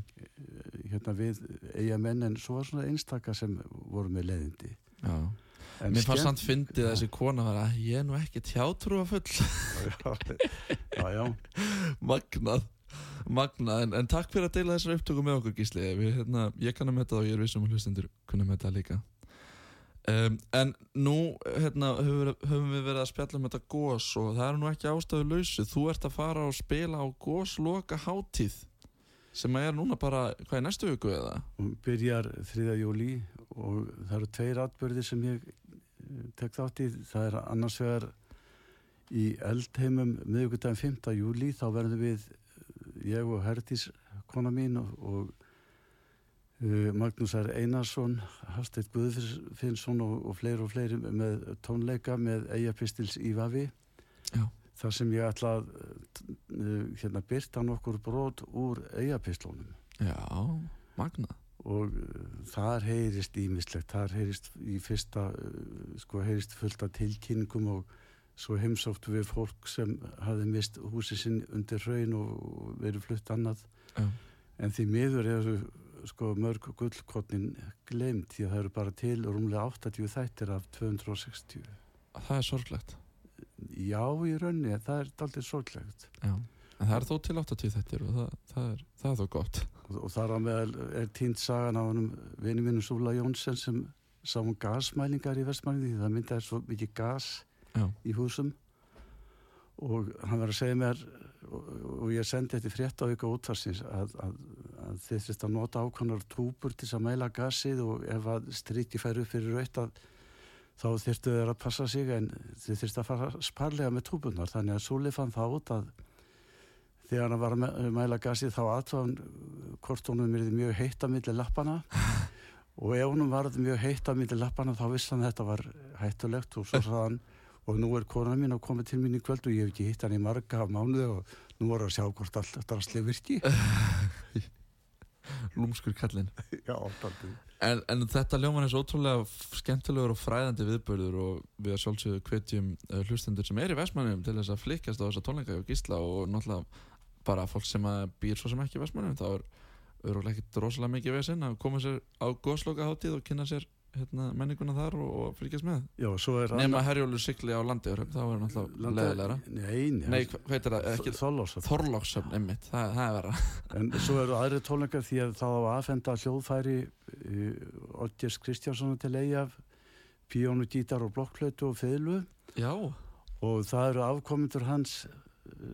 hérna við eiga menn en svo var svona einstaka sem voru með leiðindi. Já. En Mér fannst samt fyndið að þessi kona var að ég er nú ekki tjátrúa full (laughs) Já, já. Magnað. Magnað, en, en takk fyrir að deila þessar upptöku með okkur gísli. Við, hérna, Ég kannar með það og ég er vissum að hlustendur kunna með það líka Um, en nú hérna, höfum, við verið að spjalla um þetta gós og það er nú ekki ástæðu lausu þú ert að fara og spila á gósloka háttíð sem er núna bara, hvað er næstu viku eða? Hún byrjar 3. júli og það eru tveir atbyrði sem ég eh, tek þátt í það er annars vegar í eldheimum miðugutæðin 5. júli þá verðum við ég og Herdís kona mín og, og Uh, Magnús R. Einarsson Hafsteit Guðfinnsson og, og fleiri og fleiri með tónleika með eigapistils í Vafi Já. þar sem ég ætla að uh, hérna byrta nokkur brot úr eigapistlónum Já, magna og uh, þar heyrist ímislegt þar heyrist í fyrsta sko heyrist fullt af tilkynningum og svo heimsóttu við fólk sem hafi mist húsi sinn undir hraun og verið flutt annað Já. en því miður er þessu sko mörg gullkotnin glemt því að það eru bara til rúmlega 80 þættir af 260 Það er sorglegt. Já, í raunni, það er aldrei sorglegt. Já, en það er þó til 80 þættir og það, það, er, það er þó gott. Og, og þar á meðal er tínt sagan á hannum vinni mínum Súla Jónsson sem sá hún um gasmælingar í vestmælingi því það myndaði svo mikið gas Já. í húsum og hann var að segja mér og, og ég sendi þetta frétt á ykkur útvarsins að, að, að þið þurft að nota ákvæmnar túpur til að mæla gasið og ef að stríti færu fyrir raut að þá þurftu þeir að passa sig en þið þurft að fara sparlega með túpunar þannig að Súli fann það út að þegar hann var að mæla gasið þá aðtáðan hvort honum er mjög heitt að milli lappana (laughs) og ef honum var mjög heitt að milli lappana þá vissi hann þetta var hættulegt og svo saðan og nú er kona mín að koma til mín í kvöld og ég hef ekki hitt hann í marga mánuði og nú voru að sjá hvort allt drasli virki. (laughs) Lúmskur kallin (laughs) Já, en, en þetta ljóman er svo ótrúlega skemmtilegur og fræðandi viðbörður og við að sjálfsögðu hvetjum uh, hlustendur sem er í Vestmannum til þess að flikast á þessa tónleika og gísla og náttúrulega bara fólk sem býr svo sem ekki í Vestmannum þá er auðvitað ekkert rosalega mikið vesinn að koma sér á góðsloka hátíð og kynna sér hérna, menninguna þar og, og fylgjast með. Já, nema herjólu sykli á landi þá er náttúrulega leðilegra Nei, nei. Hvað heitir það? Þorlóksöfn Þorlóksöfn, einmitt, það, það er vera (laughs) En svo eru aðri tónleikar því að þá aðfenda hljóðfæri Ottjers Kristjánssonu til eigi af píónu, gítar og blokkflötu og Já. Og það eru afkomindur hans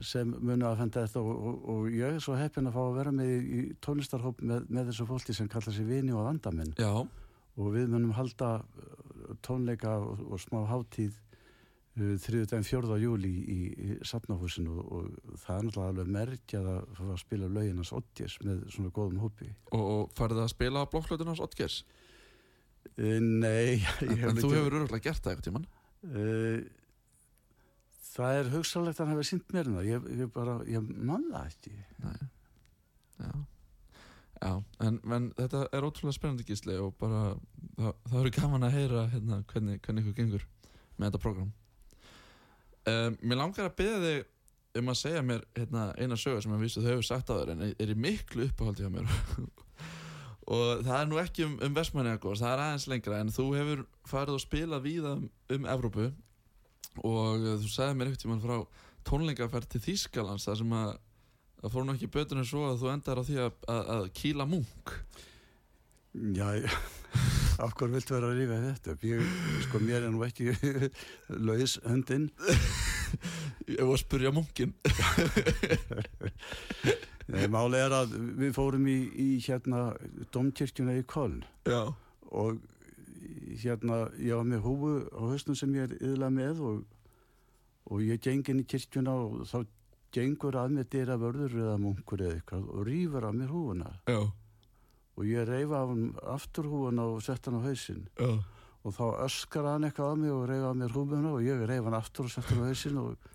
sem muni að fenda þetta og, og, og ég er svo heppin að fá að vera með í tónlistarhóp með, með þessu fólki sem kallar sér Vini og Vandamenn Já og við munum halda uh, tónleika og, og smá hátíð uh, 3.4. júli í, í Safnahúsinu og, og það er náttúrulega alveg merkjað að spila lauginans Ottgers með svona góðum hópi Og, og farið það að spila á blokkflötunars Ottgers? Uh, nei (laughs) En, en þú hefur öruglega gert það eitthvað tíman? Uh, Það er hugsalegt að hann hefði sínt mér það, ég, ég bara, ég man það ekki. Nei. Já. Já, en, en þetta er ótrúlega spennandi gísli og bara það, það eru gaman að heyra hérna, hvernig, hvernig ykkur gengur með þetta program. Um, mér langar að beða þig um að segja mér hérna, eina sögur sem að vísu þau hefur sagt á þér en er í miklu uppáhaldi á mér (laughs) og það er nú ekki um, um Vestmanningagos, það er aðeins lengra en þú hefur farið og spilað víða um, um Evrópu og þú sagði mér tímann frá tónleikaferð til Þýskalands þar sem að það fór nú ekki betur en svo að þú endar á því að, að, að kýla munk Já, (laughs) af hverju viltu vera að rífa þetta? Ég, sko, mér er nú ekki (laughs) laus höndin. Ég var að spurja munkin (laughs) máli er að við fórum í, í hérna domkirkjuna í Köln Já, og hérna ég var með húfu á höstum sem ég er yðla með og, og ég geng inn í kirkjuna og þá gengur að mér dyra vörður eða munkur eða eitthvað og rýfur að mér húfuna. Já, og ég reyfa af hann aftur húfuna og sett hann á hausinn. Já. Og þá öskar hann eitthvað að mig og reyfa af mér húfuna og ég reyfa hann aftur og sett hann á hausinn og,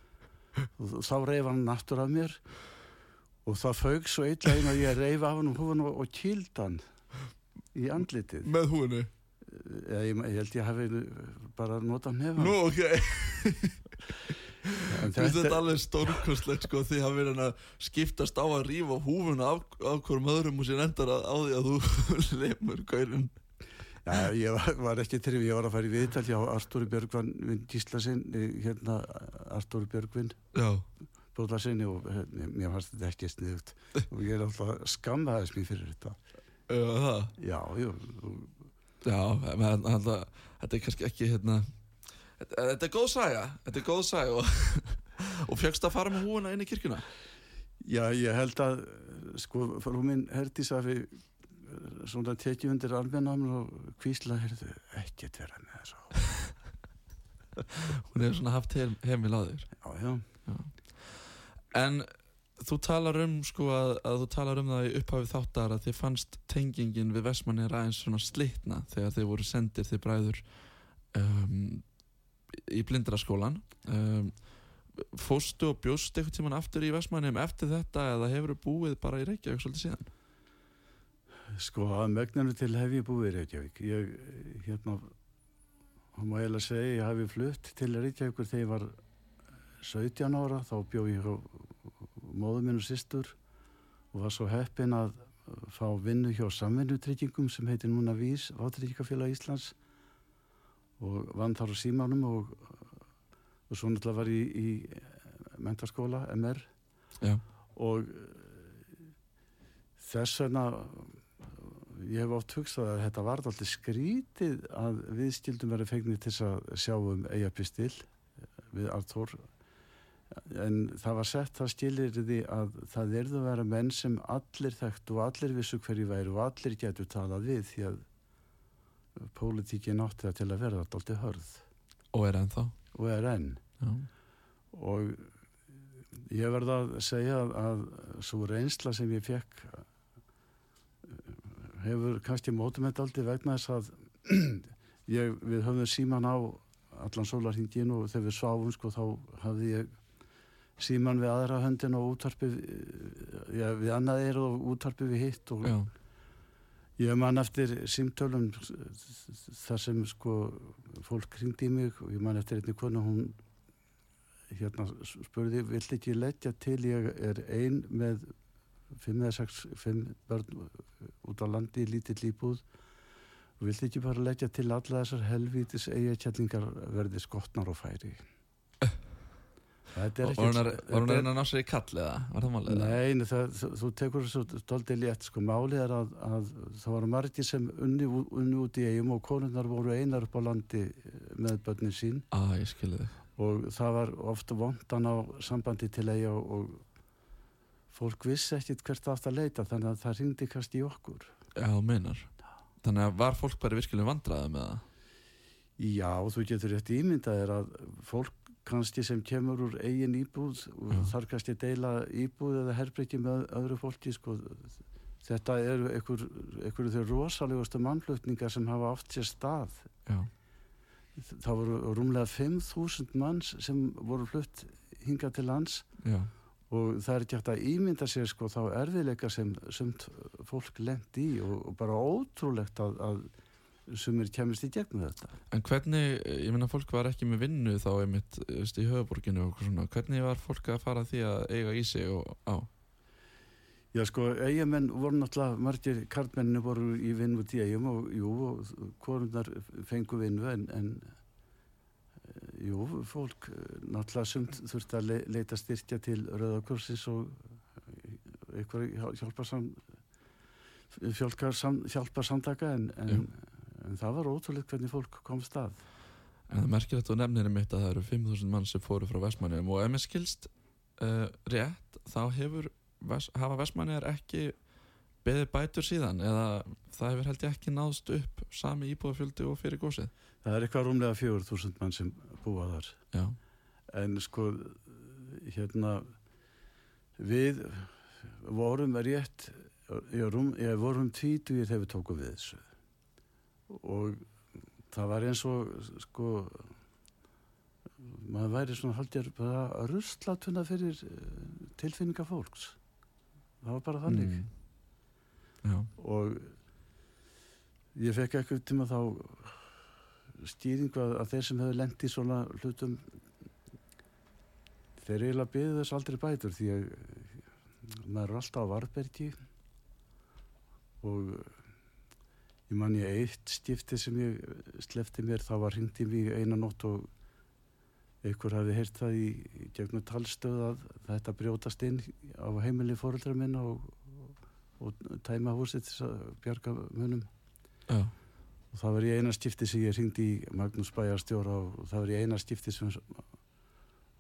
og þá reyfa hann aftur af mér. Og það fauk svo illa einn að ég reyfa af hann húfuna og kýld hann í andlitið. Með húinu Eða, ég, ég held ég hafi bara notað nefa Nú, ok (laughs) þetta er alveg stórkostlegt sko því að vera að skiptast á að rífa húfuna af, af hverjum öðrum og sér endar að, á því að þú (laughs) lemur gaurin já, ég var, var ekki trif, ég var að fara í viðtal hjá Artúri Björgvin Gíslasinn hérna Artúri Björgvin Já, Bróðarsinni og hérna, mér fannst þetta ekki sniðugt. (laughs) Og ég er alltaf skammaðis mér fyrir þetta. Já það? Já, já, og, Já, menn þetta þetta er kannski ekki hérna þetta, er góð saga, þetta er góð saga og, (laughs) og fjöxst að fara með húfuna inn í kirkjuna? Já, ég held að sko, frú minn Herdís hafi eh, svona tekið undir almennáminn og kvísla, heyrðu, ekkert vera með þessu (laughs) Hún hefur svona haft heim, heimil á þér. Já, já, En þú talar um sko að, að þú talar um það í upphafið þáttar að þið fannst tengingin við Vestmanni aðeins svona slitna þegar þið voru sendir þið bræður um, í blindraskólan um, Fóstu og bjóst eitthvað tíman aftur í Vestmanni eftir þetta eða hefur búið bara í Reykjavík svolítið síðan? sko, að megninu til hef ég búið í Reykjavík. Ég, hérna hún má eiginlega segja, ég hafi flutt til Reykjavíkur þegar ég var 17 ára, þá bjó ég hjá móðu og sýstur og var svo heppin að fá vinnu hjá samvinnutryggingum sem heitir núna VÍS, Váttryggingafélag Íslands og vann þar á símanum og, og svo náttúrulega var ég í, í mentaskóla, MR Já, og eh, þess vegna ég hef oft hugsað að þetta var alltaf skrítið að við skildum verið fengnið til að sjá um eigapistil við Artur en það var sett það skilir því að það erðu að vera menn sem allir þekkt og allir vissu hverju væri og allir getur talað við því að pólitíkin átti það til að vera alltaf hörð. Og er ennþá. Og er enn. Já, og ég verða að segja að, að svo reynsla sem ég fekk hefur kannski mótum þetta aldrei vegna þess að (clears throat) ég, við höfum síman á allan sólarhingin og þegar við sváum sko þá hafði ég síman við aðra höndin og útvarpi já, við annað er og útvarpi við hitt og já, ég man eftir símtölum þar sem sko fólk kringdi mig og ég man eftir einni konu hún hérna spurði vill ekki leggja til ég er ein með fimm eða sex fimm börn út á landi í lítill íbúð. Og vill ekki bara leggja til alla þessar helvítis eiginkjallingar verði skotnar og færi var hún að- var reyna að ná sér í kall eða? Var það málið? Nei, það, þú, tekur þessu doldið létt, sko, málið er að, að það voru margir sem unni, unni út í eigum og konunnar voru einar upp á landi með börnin sín þig og það var ofta vondan á sambandi til eiga og, og fólk vissi ekkit hvert átt að leita þannig að það ringdi kannski í okkur. Já, meinar Þannig að var fólk bara virkilega vandraði með það? Já, þú getur rétt ímyndað er að fólk kannski sem kemur úr eigin íbúð og Já. þarf kannski að deila íbúð eða herbreyki með öðru fólki sko. þetta eru einhver, einhverju þau rosalegustu mannflutningar sem hafa oft sér stað Já, það voru rúmlega 5.000 manns sem voru flutt hingað til lands Já, og það er ekki hægt að ímynda sér sko þá erfiðleika sem sumt fólk lendi í og, og bara ótrúlegt að, að sumir kemist í gegnum þetta. en hvernig, ég meina fólk var ekki með vinnu þá einmitt veist, í höfuborginu og svona, hvernig var fólk að fara því að eiga í sig og á? Já sko, eigamenn voru náttúrulega, margir karlmenninu voru í vinnu út í eigum og jú, og hvorundar fengu vinnu en, en eh, jú, fólk eh, náttúrulega sumt þurfti að le leita styrkja til Rauðakursins og eitthvað hjálparsam fjálparsam, hjálparsamtaka en, en, en það var ótrúlega hvernig fólk komst að. En það merkir þetta og nefnir mitt að það eru 5.000 mann sem fóru frá Vestmannum og ef mér skilst uh, rétt þá hefur, hafa Vestmannir ekki beðið bætur síðan eða það hefur held ég ekki náðst upp sami íbúðafjöldi og fyrir gósið. Það er eitthvað rúmlega 4.000 mann sem búa þar. Já, En sko, hérna, við vorum rétt, ég, ég vorum tvítugir þegar við tókum við þessu. Og það var eins og, sko, maður væri svona haldjar bara að ruslatuna fyrir eh, tilfinninga fólks. Það var bara þannig. Mm. Og ég fekk eitthvað tíma þá stýringu að, að þeir sem hefur lent í svona hlutum þeir eiginlega byggðu þess aldrei bætur því að maður er alltaf á varbergi og ég man ég eitt stifti sem ég slefti mér þá var hringt í mig eina nótt og einhver hafi heyrt það í, í gegnum talstöð að þetta brjótast inn á heimili fóreldra minna og, og tæma húsið þess að bjarga munum já, og það var í eina skipti sem ég hringdi í Magnús Bæjarstjóra og það var í eina skipti sem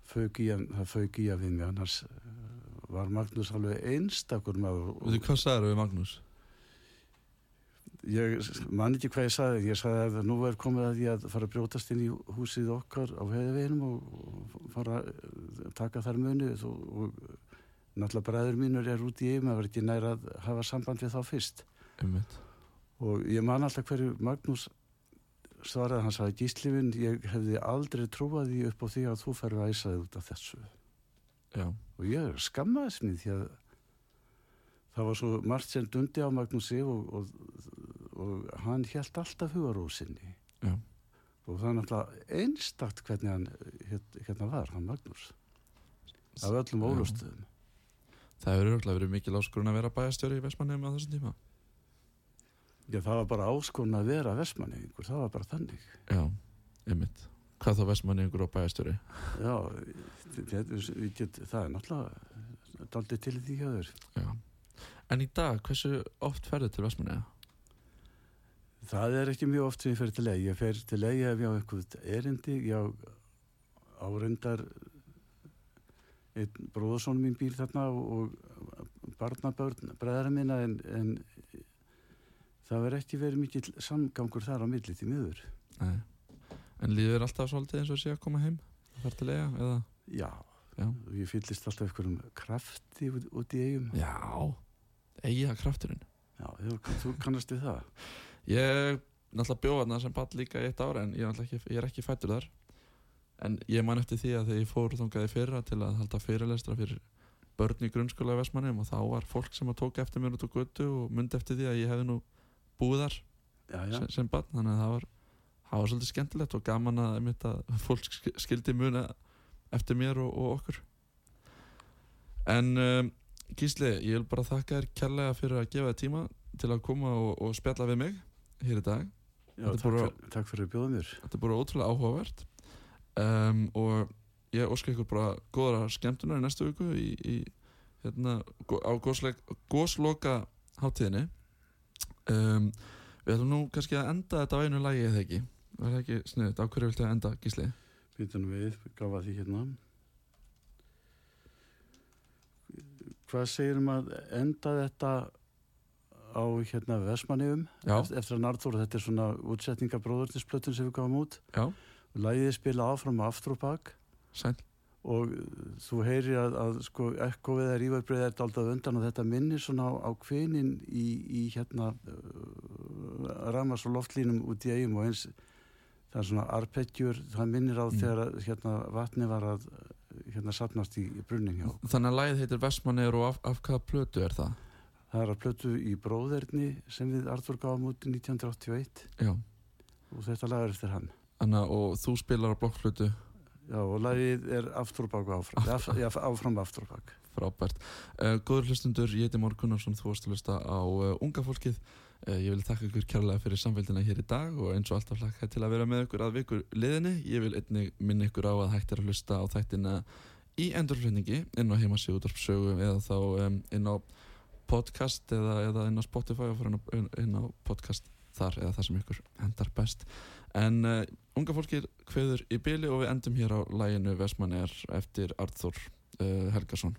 fauk í það fauk í að við mig. Annars eh, var Magnús alveg einstakur maður og veitu hvað sagður við Magnús? Ég man ekki hvað ég sagði. Ég sagði að nú er komið að ég að fara að brjótast inn í húsið okkar á heiðveginum og, fara að taka þar muni og, og náttúrulega bræður mínur er út í eigum að vera ekki næra að hafa samband við þá fyrst. Einmitt. og ég man alltaf hverju Magnús svaraði, hann sagði gíslifin, ég hefði aldrei trúað því upp á því að þú færðu að æsaði út af þessu. Já, og ég skammaðist mér því að það var svo margt sem dundi á Magnúsi og, og, og hann held alltaf hugarósinni já, og það er náttúrulega einstakt hvernig hann hér- hérna var, hann Magnús af öllum ólustöðum Það hefur örgulega verið mikil áskorun að vera bæjastjóri í Vestmannum á þessum tíma. Já, það var bara áskorun að vera vestmanni, það var bara þannig Já, einmitt. Hvað þá Vestmanni yngur og bæjastjóri? Já, get, það er náttúrulega daldið til því hjá þér. Já. En í dag, hversu oft ferðu til Vestmanni? Það er ekki mjög oft sem ég fer til leið. Ég fer til leið ef ég á einhvern erindi, ég á árundar einn bróðarsson mín býr þarna og, og barnabörn bræðara minna en, en það verður ekki verið mikill samgangur þar á milli til miður. Nei. En líður alltaf svolítið eins og sé að koma heim? Það fer til eiga, eða? Já, Já. ég fyllist alltaf einhverjum krafti út, út í eigum. Já, eiga krafturinn. Já, þú kannast við það. (laughs) Ég náttúrulega bjóða þarna sem ball líka í eitt ára en ég ekki, ég er ekki fættur þar. En ég man eftir því að þegar ég fór þungaði fyrra til að halda fyrirlestra fyrir börn í grunnskóla í Vestmannum og þá var fólk sem að tóka eftir mér út á götu og myndi eftir því að ég hefði nú búið þar Já, já. sem, sem barn þannig að það var, það var svolítið skemmtilegt og gaman að, að fólk sk- skildi muna eftir mér og, og okkur en um, Gísli, ég vil bara þakka þér kærlega fyrir að gefa þér tíma til að koma og, og spjalla við mig hér í dag já er takk, fyrir, takk fyrir mér. þetta er bara ótrúlega áhugavert um, og ég óska ykkur bara góðra skemmtunar í næstu viku í, í hérna, á gósleik, gósloka hátíðinni um, við ætlum nú kannski að enda þetta á einu lagi eða ekki það ekki sniðut, á hverju viltu að enda Gísli? Býtum við, gafa því hérna. Hvað segir um að enda þetta á hérna Vesmanniðum Já, eftir að Narþóra, þetta er svona útsetninga bróðurnisplötun sem við gáum út. Já, Læðið spila áfram og aftur og bak sæl og þú heyrir að, að sko ekkovið er ívæðbrið er daldað undan og þetta minnir svona á, á kvinin í, í hérna uh, ramas og loftlínum út í eigum og eins. Það er svona arpeggjur, það minnir á Mm. þegar hérna, vatni var að hérna sapnast í, í brunnin hjá. Þannig að lagið heitir Vestmanneir og af, af hvaða plötu er það? Það er að plötu í bróðerni sem við Artur gáum út 1981 Já, og þetta lag er eftir hann. Anna, og þú spilar á blokkflötu Já, og lagið er aftur og áfram. Af, já, áfram aftur og bak. frábært. Uh, góður hlustundur, ég heiti Már Gunnarsson, þú varst að hlusta á uh, unga fólkið. Uh, ég vil þakka ykkur kærlega fyrir samfélgina hér í dag og eins og alltaf hlakka til að vera með ykkur að vikur liðinni. Ég vil einnig minna ykkur á að hægt er að hlusta á þættina í endurflutningi inn á heimasíðu útvarpsögu eða þá um, inn á podcast eða, eða inn á Spotify og fyrir inn á, podcast þar eða það sem ykkur hendar best. En uh, unga fólkið hveður í byli og við endum hér á læginu Vestmann er eftir Arþór uh, Helgason.